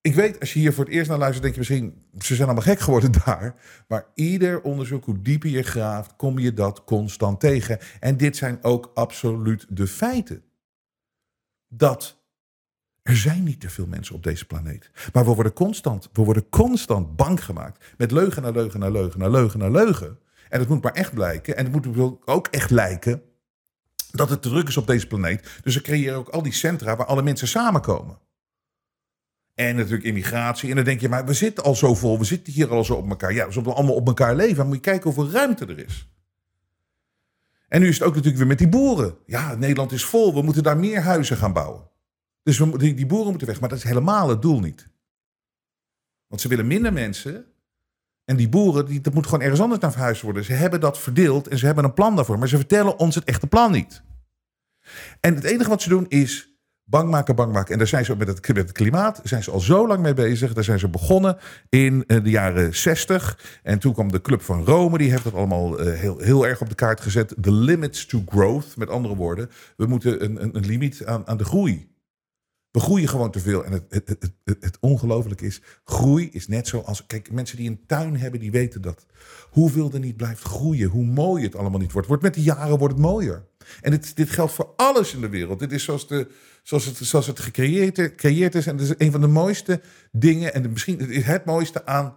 ik weet, als je hier voor het eerst naar luistert, denk je misschien, ze zijn allemaal gek geworden daar. Maar ieder onderzoek, hoe dieper je graaft, kom je dat constant tegen. En dit zijn ook absoluut de feiten. Dat er zijn niet te veel mensen op deze planeet. Maar we worden constant, we worden constant bang gemaakt. Met leugen naar leugen naar leugen naar leugen naar leugen. En het moet maar echt blijken. En het moet ook echt lijken dat het druk is op deze planeet. Dus ze creëren ook al die centra waar alle mensen samenkomen. En natuurlijk immigratie. En dan denk je, maar we zitten al zo vol. We zitten hier al zo op elkaar. Ja, we zullen allemaal op elkaar leven. Maar moet je kijken hoeveel ruimte er is. En nu is het ook natuurlijk weer met die boeren. Ja, Nederland is vol. We moeten daar meer huizen gaan bouwen. Dus we, die boeren moeten weg. Maar dat is helemaal het doel niet. Want ze willen minder mensen. En die boeren, die, dat moet gewoon ergens anders naar verhuisd worden. Ze hebben dat verdeeld en ze hebben een plan daarvoor. Maar ze vertellen ons het echte plan niet. En het enige wat ze doen is bang maken, bang maken. En daar zijn ze met het, met het klimaat zijn ze al zo lang mee bezig. Daar zijn ze begonnen in eh, de jaren 60. En toen kwam de Club van Rome. Die heeft dat allemaal eh, heel, heel erg op de kaart gezet. The limits to growth. Met andere woorden, we moeten een, een, een limiet aan, aan de groei. We groeien gewoon te veel. En het, het, het, het, is, groei is net zo als... Kijk, mensen die een tuin hebben, die weten dat. Hoeveel er niet blijft groeien, hoe mooi het allemaal niet wordt. wordt met de jaren wordt het mooier. En dit, dit geldt voor alles in de wereld. Dit is zoals, de, zoals, het, zoals het gecreëerd, is. En het is een van de mooiste dingen... en misschien het, is het mooiste aan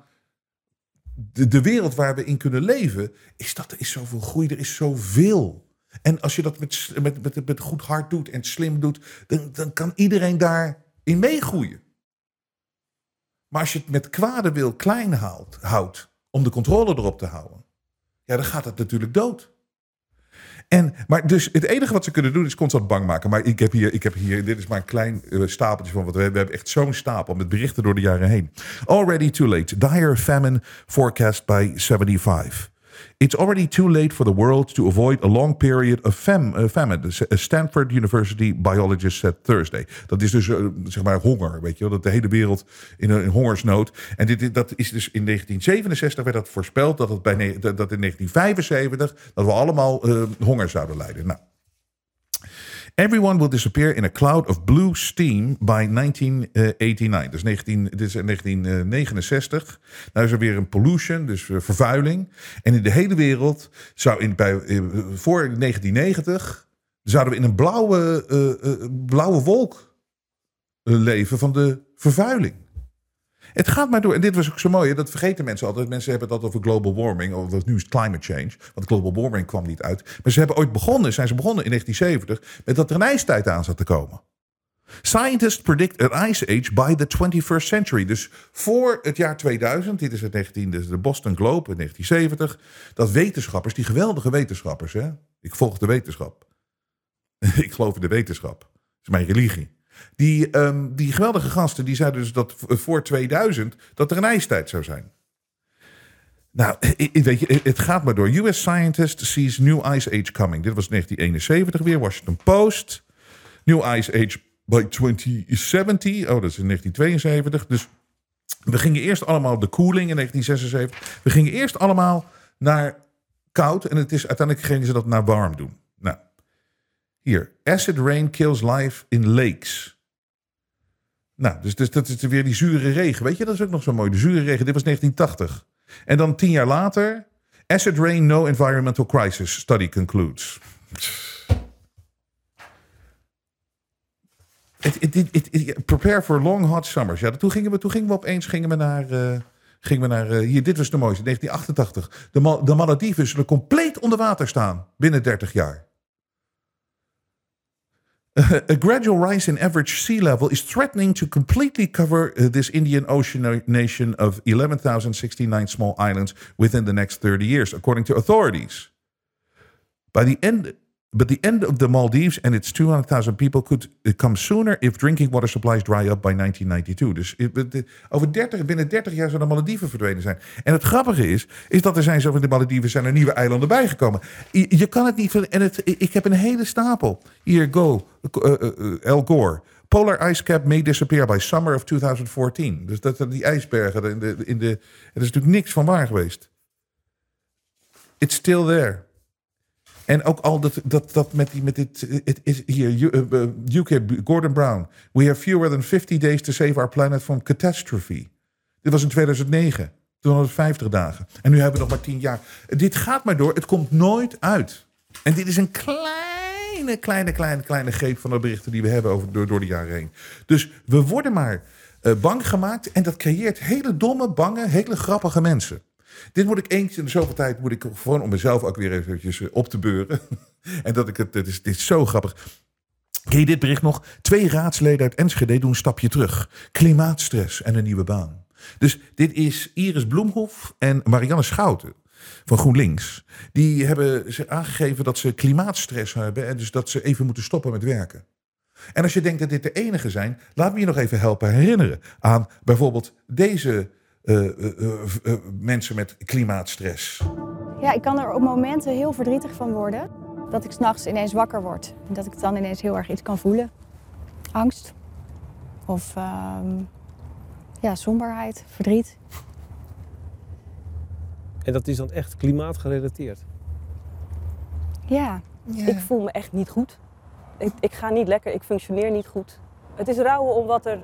de, de wereld waar we in kunnen leven... is dat er is zoveel groei, er is zoveel... En als je dat met, met, met, met goed hart doet en slim doet, dan, dan kan iedereen daarin meegroeien. Maar als je het met kwade wil klein houdt, houdt om de controle erop te houden, ja, dan gaat het natuurlijk dood. En, maar dus het enige wat ze kunnen doen is constant bang maken. Maar ik heb hier, ik heb hier dit is maar een klein eh, stapeltje van wat we. We hebben echt zo'n stapel met berichten door de jaren heen. Already too late. Dire famine forecast by 75. It's already too late for the world to avoid a long period of fam uh, famine. S- Stanford University biologist said Thursday. Dat is dus eh, zeg maar honger, weet je wel, dat de hele wereld in hongersnood. En dit, dat is dus in 1967 werd dat voorspeld dat het bij dat in 1975 dat we allemaal eh, honger zouden lijden. Nou. Everyone will disappear in a cloud of blue steam by 1989. Dus 19, dit is 1969. Nou is er weer een pollution, dus eh, vervuiling. En in de hele wereld zou in, bij, eh, voor 1990 zouden we in een blauwe, eh, blauwe wolk leven van de vervuiling. Het gaat maar door. En dit was ook zo mooi. Dat vergeten mensen altijd. Mensen hebben altijd over global warming. Of nu is climate change. Want global warming kwam niet uit. Maar ze hebben ooit begonnen. Zijn ze begonnen in 1970. Met dat er een ijstijd aan zat te komen. Scientists predict an ice age by the 21st century. Dus voor het jaar 2000, dit is het 19, dus de Boston Globe in 1970, dat wetenschappers, die geweldige wetenschappers, hè, ik volg de wetenschap. ik geloof in de wetenschap. Dat is mijn religie. Die, ehm, die geweldige gasten, die zeiden dus dat voor 2000 dat er een ijstijd zou zijn. Nou, i- i- weet je, het gaat maar door. US scientist sees new ice age coming. Dit was 1971 weer, Washington Post. New ice age by 2070. Oh, dat is in 1972. Dus we gingen eerst allemaal de koeling in 1976. We gingen eerst allemaal naar koud. En het is, uiteindelijk gingen ze dat naar warm doen. Hier. Acid rain kills life in lakes. Nou, dus, dus dat is weer die zure regen. Weet je, dat is ook nog zo mooi. De zure regen, dit was 1980. En dan tien jaar later... Acid rain, no environmental crisis. Study concludes. Prepare for long hot summers. Ja, toen gingen we, toen gingen we opeens gingen we naar, eh, gingen we naar eh, hier, dit was de mooiste, 1988. De, de zullen compleet onder water staan binnen 30 jaar. A gradual rise in average sea level is threatening to completely cover uh, this Indian Ocean nation of 11,069 small islands within the next 30 years, according to authorities. By the end, but the end of the Maldives and its 200,000 people could uh, come sooner if drinking water supplies dry up by 1992. Dus it- over 30, binnen 30 jaar zullen de Malediven verdwenen zijn. En het grappige is, is dat er zijn zo van de Malediven zijn er nieuwe eilanden bijgekomen. Je, je kan het niet. En het, ik heb een hele stapel. Hier, go. Uh, Al Gore. Polar ice cap may disappear by summer of 2014. Dus dat die ijsbergen in de, in de. Er is natuurlijk niks van waar geweest. It's still there. En ook al dat, dat, dat met, die, met dit, het is hier, U- uh, uh, UK, Gordon Brown. We have fewer than 50 days to save our planet from catastrophe. Dit was in 2009, 250 dagen. En nu hebben we nog maar 10 jaar. Dit gaat maar door, het komt nooit uit. En dit is een kleine, kleine, kleine, kleine greep van de berichten die we hebben over, door, door de jaren heen. Dus we worden maar eh, bang gemaakt en dat creëert hele domme, bange, hele grappige mensen. Dit moet ik eens in de zoveel tijd, moet ik gewoon om mezelf ook weer eventjes eh, op te beuren. en dat ik het, dit is, dit zo grappig. Ken je dit bericht nog? Twee raadsleden uit Enschede doen een stapje terug. Klimaatstress en een nieuwe baan. Dus dit is Iris Bloemhof en Marianne Schouten van GroenLinks. Die hebben ze aangegeven dat ze klimaatstress hebben en dus dat ze even moeten stoppen met werken. En als je denkt dat dit de enige zijn, laat me je nog even helpen herinneren aan bijvoorbeeld deze eh, eh, eh, eh, mensen met klimaatstress. Ja, ik kan er op momenten heel verdrietig van worden. Dat ik s'nachts ineens wakker word. En dat ik dan ineens heel erg iets kan voelen. Angst. Of ehm, ja, somberheid, verdriet. En dat is dan echt klimaatgerelateerd. Ja, Ik voel me echt niet goed. Ik, ik ga niet lekker, ik functioneer niet goed. Het is rouwen om wat er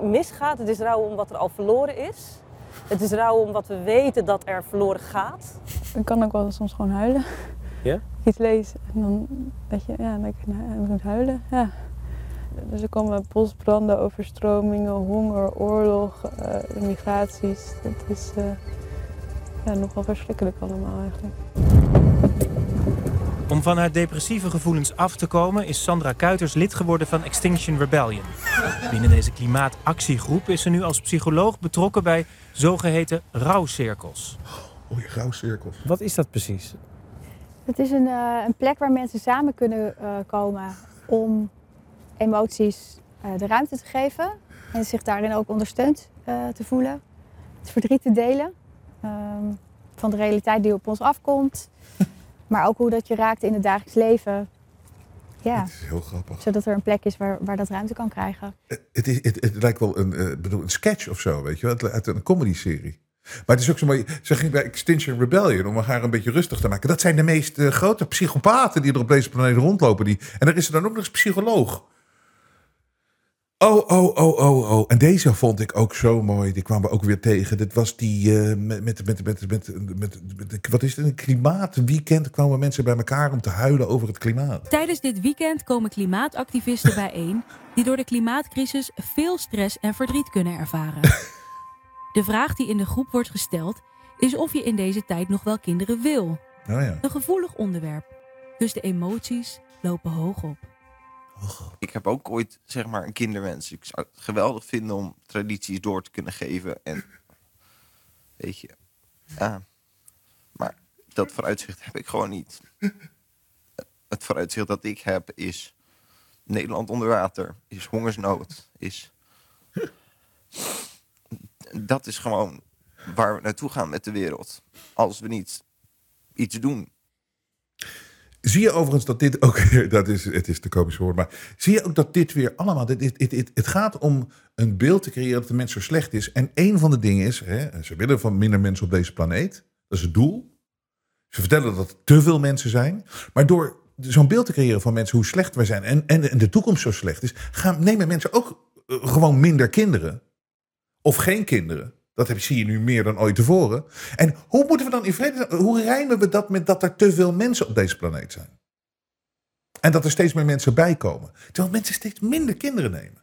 misgaat. Het is rouwen om wat er al verloren is. Het is rouwen om wat we weten dat er verloren gaat. Ik kan ook wel soms gewoon huilen. Ja? Iets lezen en dan, weet je, ja, dan ik moet huilen. Ja. Dus er komen bosbranden, overstromingen, honger, oorlog, eh, migraties. Het is eh, ja, nogal verschrikkelijk allemaal eigenlijk. Om van haar depressieve gevoelens af te komen is Sandra Kuiters lid geworden van Extinction Rebellion. Binnen deze klimaatactiegroep is ze nu als psycholoog betrokken bij zogeheten rouwcirkels. Oei, rouwcirkels. Wat is dat precies? Het is een, eh, een plek waar mensen samen kunnen eh, komen om emoties eh, de ruimte te geven. En zich daarin ook ondersteund eh, te voelen. Het verdriet te delen. ehm, van de realiteit die op ons afkomt. Maar ook hoe dat je raakt in het dagelijks leven. Ja, Het is heel grappig. zodat er een plek is waar, waar dat ruimte kan krijgen. Het, is, het, het lijkt wel een, eh, bedoel, een sketch of zo, weet je wel, uit een comedy-serie. Maar het is ook zo mooi. Ze ging bij Extinction Rebellion om haar een beetje rustig te maken. Dat zijn de meest eh, grote psychopaten die er op deze planeet rondlopen. Die, en er is er dan ook nog eens psycholoog. Oh, oh, oh, oh, oh. En deze vond ik ook zo mooi. Die kwamen we ook weer tegen. Dit was die eh, met, met, met, met, met, met, met- wat is het? Een klimaatweekend kwamen mensen bij elkaar om te huilen over het klimaat. Tijdens dit weekend komen klimaatactivisten bijeen die door de klimaatcrisis veel stress en verdriet kunnen ervaren. De vraag die in de groep wordt gesteld is of je in deze tijd nog wel kinderen wil. Oh ja. Een gevoelig onderwerp. Dus de emoties lopen hoog op. Ik heb ook ooit zeg maar een kinderwens. Ik zou het geweldig vinden om tradities door te kunnen geven. En weet je. Maar dat vooruitzicht heb ik gewoon niet. Het vooruitzicht dat ik heb is Nederland onder water, is hongersnood, is. Dat is gewoon waar we naartoe gaan met de wereld. Als we niet iets doen. Zie je overigens dat dit ook dat is, het is te komisch woord, maar zie je ook dat dit weer allemaal, dit, het gaat om een beeld te creëren dat de mens zo slecht is. En een van de dingen is, hè, ze willen van minder mensen op deze planeet, dat is het doel. Ze vertellen dat er te veel mensen zijn, maar door zo'n beeld te creëren van mensen hoe slecht wij zijn en, en, en de toekomst zo slecht is, gaan, nemen mensen ook eh, gewoon minder kinderen. Of geen kinderen. Dat heb, zie je nu meer dan ooit tevoren. En hoe moeten we dan in vrede, hoe rijmen we dat met dat er te veel mensen op deze planeet zijn? En dat er steeds meer mensen bij komen. Terwijl mensen steeds minder kinderen nemen.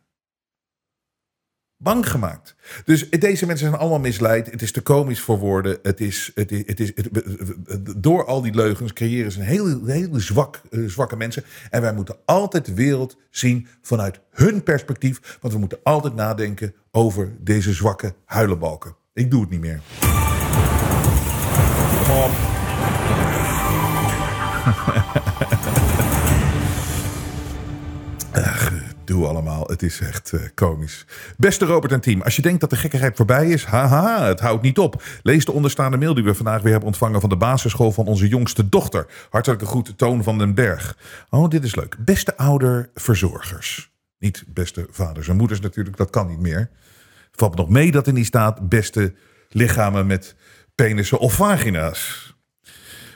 Bang gemaakt. Dus deze mensen zijn allemaal misleid. Het is te komisch voor woorden. Het is, het is, het is, het- door al die leugens creëren ze een hele, hele zwak, eh, zwakke mensen. En wij moeten altijd de wereld zien vanuit hun perspectief. Want we moeten altijd nadenken over deze zwakke huilenbalken. Ik doe het niet meer. Kom op. Ach, doe allemaal. Het is echt eh, komisch. Beste Robert en team, als je denkt dat de gekkigheid voorbij is, haha, het houdt niet op. Lees de onderstaande mail die we vandaag weer hebben ontvangen van de basisschool van onze jongste dochter. Hartelijke groeten, Toon van den Berg. Oh, dit is leuk. Beste ouder verzorgers. Niet beste vaders en moeders natuurlijk, dat kan niet meer. Valt nog mee dat er niet staat beste lichamen met penissen of vagina's.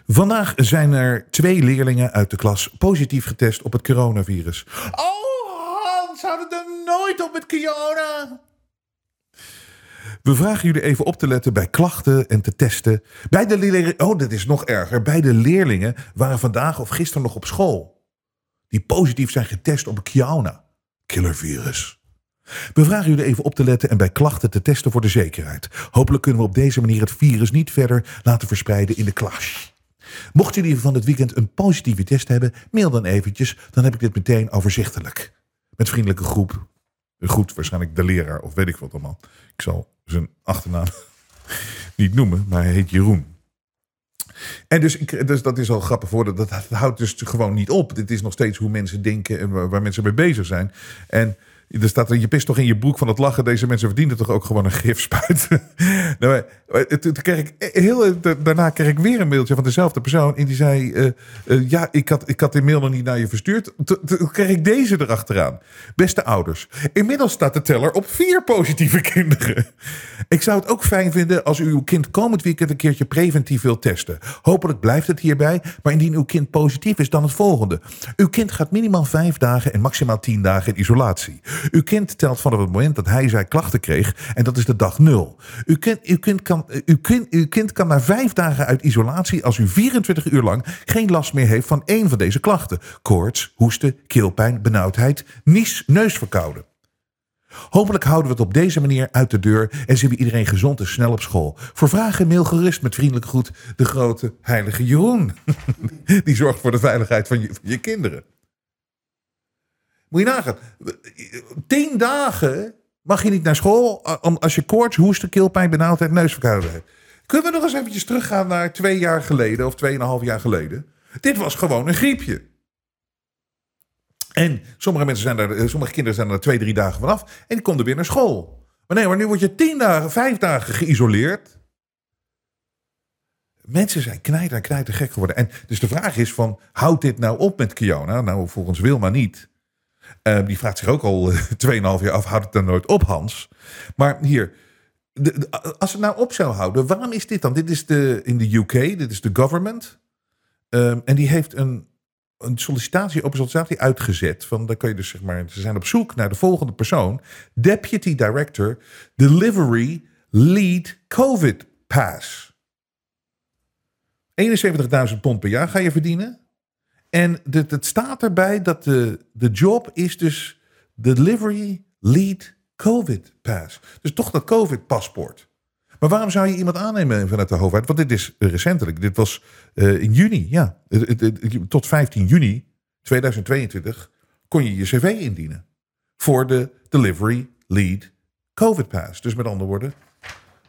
Vandaag zijn er twee leerlingen uit de klas positief getest op het coronavirus. Oh, Hans, houden er nooit op met corona. We vragen jullie even op te letten bij klachten en te testen. Beide leerlingen, oh, dat is nog erger. Beide leerlingen waren vandaag of gisteren nog op school. Die positief zijn getest op corona, killervirus. We vragen jullie even op te letten en bij klachten te testen voor de zekerheid. Hopelijk kunnen we op deze manier het virus niet verder laten verspreiden in de klas. Mochten jullie van het weekend een positieve test hebben, mail dan eventjes. Dan heb ik dit meteen overzichtelijk. Met vriendelijke groep. Goed, waarschijnlijk de leraar of weet ik wat allemaal. Ik zal zijn achternaam niet noemen, maar hij heet Jeroen. En dus, dus dat is al grappig voor. Dat, dat houdt dus gewoon niet op. Dit is nog steeds hoe mensen denken en waar, waar mensen mee bezig zijn. En er staat er, je pist toch in je broek van het lachen. Deze mensen verdienen toch ook gewoon een gifspuit. nou, heel, daarna kreeg ik weer een mailtje van dezelfde persoon. En die zei, eh, eh, ja, ik had, ik had die mail nog niet naar je verstuurd. Toen toen kreeg ik deze erachteraan. Beste ouders, inmiddels staat de teller op vier positieve kinderen. Ik zou het ook fijn vinden als u uw kind komend weekend een keertje preventief wilt testen. Hopelijk blijft het hierbij, maar indien uw kind positief is, dan het volgende. Uw kind gaat minimaal vijf dagen en maximaal tien dagen in isolatie. Uw kind telt vanaf het moment dat hij zijn klachten kreeg en dat is de dag nul. Uw kind, kan, uw kind, uw kind kan na vijf dagen uit isolatie als u 24 uur lang geen last meer heeft van één van deze klachten. Koorts, hoesten, keelpijn, benauwdheid, nies, neusverkouden. Hopelijk houden we het op deze manier uit de deur en zien we iedereen gezond en snel op school. Voor vragen mail gerust met vriendelijke groet de grote heilige Jeroen. Die zorgt voor de veiligheid van je kinderen. Moet je nagaan. Tien dagen mag je niet naar school om- als je koorts, hoesten, keelpijn, benauwdheid, neusverkoudheid. Kunnen we nog eens eventjes teruggaan naar twee jaar geleden of tweeënhalf jaar geleden? Dit was gewoon een griepje. En sommige, mensen zijn er, sommige kinderen zijn er twee, drie dagen vanaf en die konden weer naar school. Maar nee, maar nu word je tien dagen, vijf dagen geïsoleerd. Mensen zijn knijter en knijter gek geworden. En dus de vraag is van, houdt dit nou op met Kiona? Nou, volgens Wilma niet. Eh, die vraagt zich ook al eh, 2,5 jaar af, houdt het dan nooit op, Hans? Maar hier, de- als het nou op zou houden, waarom is dit dan? Dit is de, in de UK, dit is de government. Ehm, en die heeft een, een sollicitatie, open uitgezet. Van, dan kun je dus zeg maar, ze zijn op zoek naar de volgende persoon. Deputy Director Delivery Lead COVID Pass. 71.000 pond per jaar ga je verdienen. En het, staat erbij dat de, de job is dus Delivery Lead COVID Pass. Dus toch dat COVID-paspoort. Maar waarom zou je iemand aannemen vanuit de overheid? Want dit is recentelijk. Dit was eh, in juni, ja. Tot 15 juni 2022 kon je je cv indienen. Voor de Delivery Lead COVID Pass. Dus met andere woorden,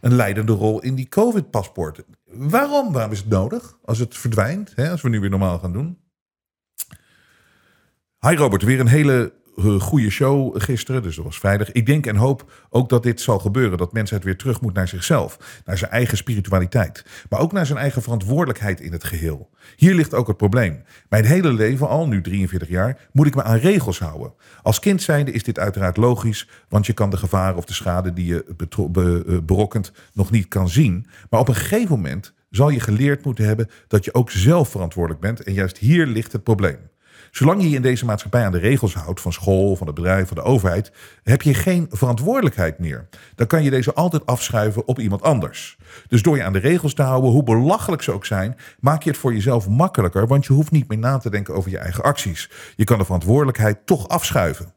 een leidende rol in die COVID-paspoort. Waarom? Waarom is het nodig? Als het verdwijnt, hè, als we nu weer normaal gaan doen. Hi Robert, weer een hele eh, goede show gisteren, dus dat was vrijdag. Ik denk en hoop ook dat dit zal gebeuren. Dat mensen het weer terug moet naar zichzelf. Naar zijn eigen spiritualiteit. Maar ook naar zijn eigen verantwoordelijkheid in het geheel. Hier ligt ook het probleem. Mijn hele leven al, nu 43 jaar, moet ik me aan regels houden. Als kind zijnde is dit uiteraard logisch. Want je kan de gevaren of de schade die je be- eh, berokkent nog niet kan zien. Maar op een gegeven moment zal je geleerd moeten hebben dat je ook zelf verantwoordelijk bent. En juist hier ligt het probleem. Zolang je je in deze maatschappij aan de regels houdt van school, van het bedrijf, van de overheid, heb je geen verantwoordelijkheid meer. Dan kan je deze altijd afschuiven op iemand anders. Dus door je aan de regels te houden, hoe belachelijk ze ook zijn, maak je het voor jezelf makkelijker, want je hoeft niet meer na te denken over je eigen acties. Je kan de verantwoordelijkheid toch afschuiven.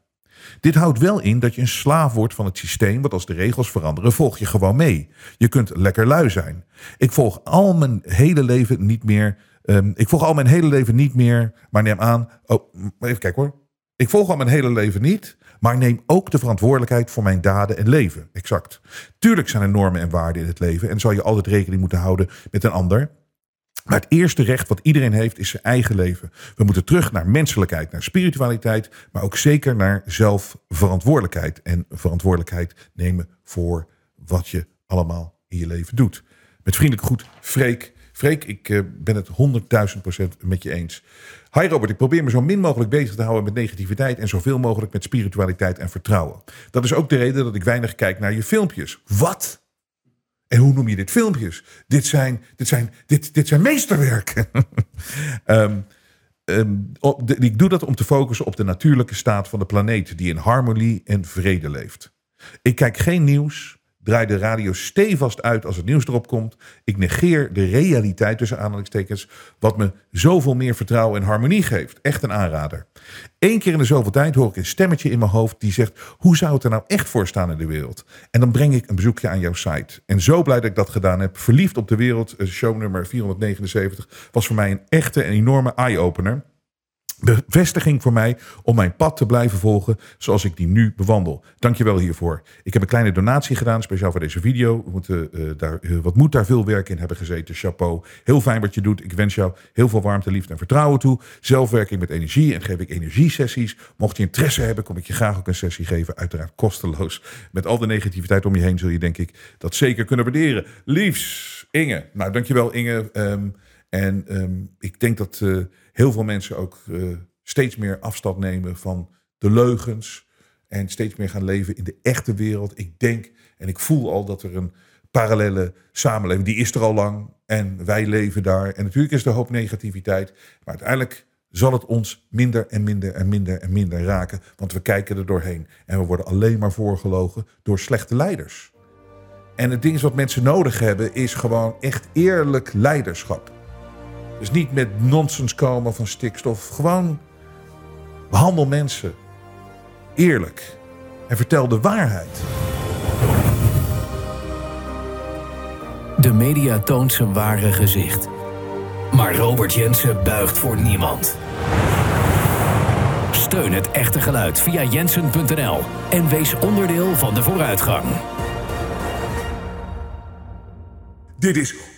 Dit houdt wel in dat je een slaaf wordt van het systeem, want als de regels veranderen, volg je gewoon mee. Je kunt lekker lui zijn. Ik volg al mijn hele leven niet meer. Ehm, ik volg al mijn hele leven niet meer, maar neem aan. Oh, even kijken hoor. Ik volg al mijn hele leven niet, maar neem ook de verantwoordelijkheid voor mijn daden en leven. Exact. Tuurlijk zijn er normen en waarden in het leven en zal je altijd rekening moeten houden met een ander. Maar het eerste recht wat iedereen heeft is zijn eigen leven. We moeten terug naar menselijkheid, naar spiritualiteit, maar ook zeker naar zelfverantwoordelijkheid. En verantwoordelijkheid nemen voor wat je allemaal in je leven doet. Met vriendelijk goed, Freek. Freek, ik eh, ben het 100.000 procent met je eens. Hi Robert, ik probeer me zo min mogelijk bezig te houden met negativiteit en zoveel mogelijk met spiritualiteit en vertrouwen. Dat is ook de reden dat ik weinig kijk naar je filmpjes. Wat? En hoe noem je dit filmpjes? Dit zijn, dit zijn, dit, dit zijn meesterwerken. Ehm, ehm, ik doe dat om te focussen op de natuurlijke staat van de planeet, die in harmonie en vrede leeft. Ik kijk geen nieuws, draai de radio stevast uit als het nieuws erop komt. Ik negeer de realiteit tussen aanhalingstekens, wat me zoveel meer vertrouwen en harmonie geeft. Echt een aanrader. Eén keer in de zoveel tijd hoor ik een stemmetje in mijn hoofd die zegt: hoe zou het er nou echt voor staan in de wereld? En dan breng ik een bezoekje aan jouw site. En zo blij dat ik dat gedaan heb. Verliefd op de wereld, eh, show nummer 479, was voor mij een echte en enorme eye-opener bevestiging voor mij om mijn pad te blijven volgen zoals ik die nu bewandel. Dankjewel hiervoor. Ik heb een kleine donatie gedaan, speciaal voor deze video. We moeten, eh, daar, eh, wat moet daar veel werk in hebben gezeten. Chapeau. Heel fijn wat je doet. Ik wens jou heel veel warmte, liefde en vertrouwen toe. Zelf werk ik met energie en geef ik energiesessies. Mocht je interesse hebben, kom ik je graag ook een sessie geven. Uiteraard kosteloos. Met al de negativiteit om je heen zul je denk ik dat zeker kunnen waarderen. Liefs, Inge. Nou, dankjewel Inge. Ehm, en ehm, ik denk dat eh, heel veel mensen ook eh, steeds meer afstand nemen van de leugens. En steeds meer gaan leven in de echte wereld. Ik denk en ik voel al dat er een parallele samenleving, die is er al lang. En wij leven daar. En natuurlijk is er hoop negativiteit. Maar uiteindelijk zal het ons minder en minder en minder en minder raken. Want we kijken er doorheen. En we worden alleen maar voorgelogen door slechte leiders. En het ding is wat mensen nodig hebben, is gewoon echt eerlijk leiderschap. Dus niet met nonsens komen van stikstof. Gewoon behandel mensen eerlijk. En vertel de waarheid. De media toont zijn ware gezicht. Maar Robert Jensen buigt voor niemand. Steun het echte geluid via jensen.nl en wees onderdeel van de vooruitgang. Dit is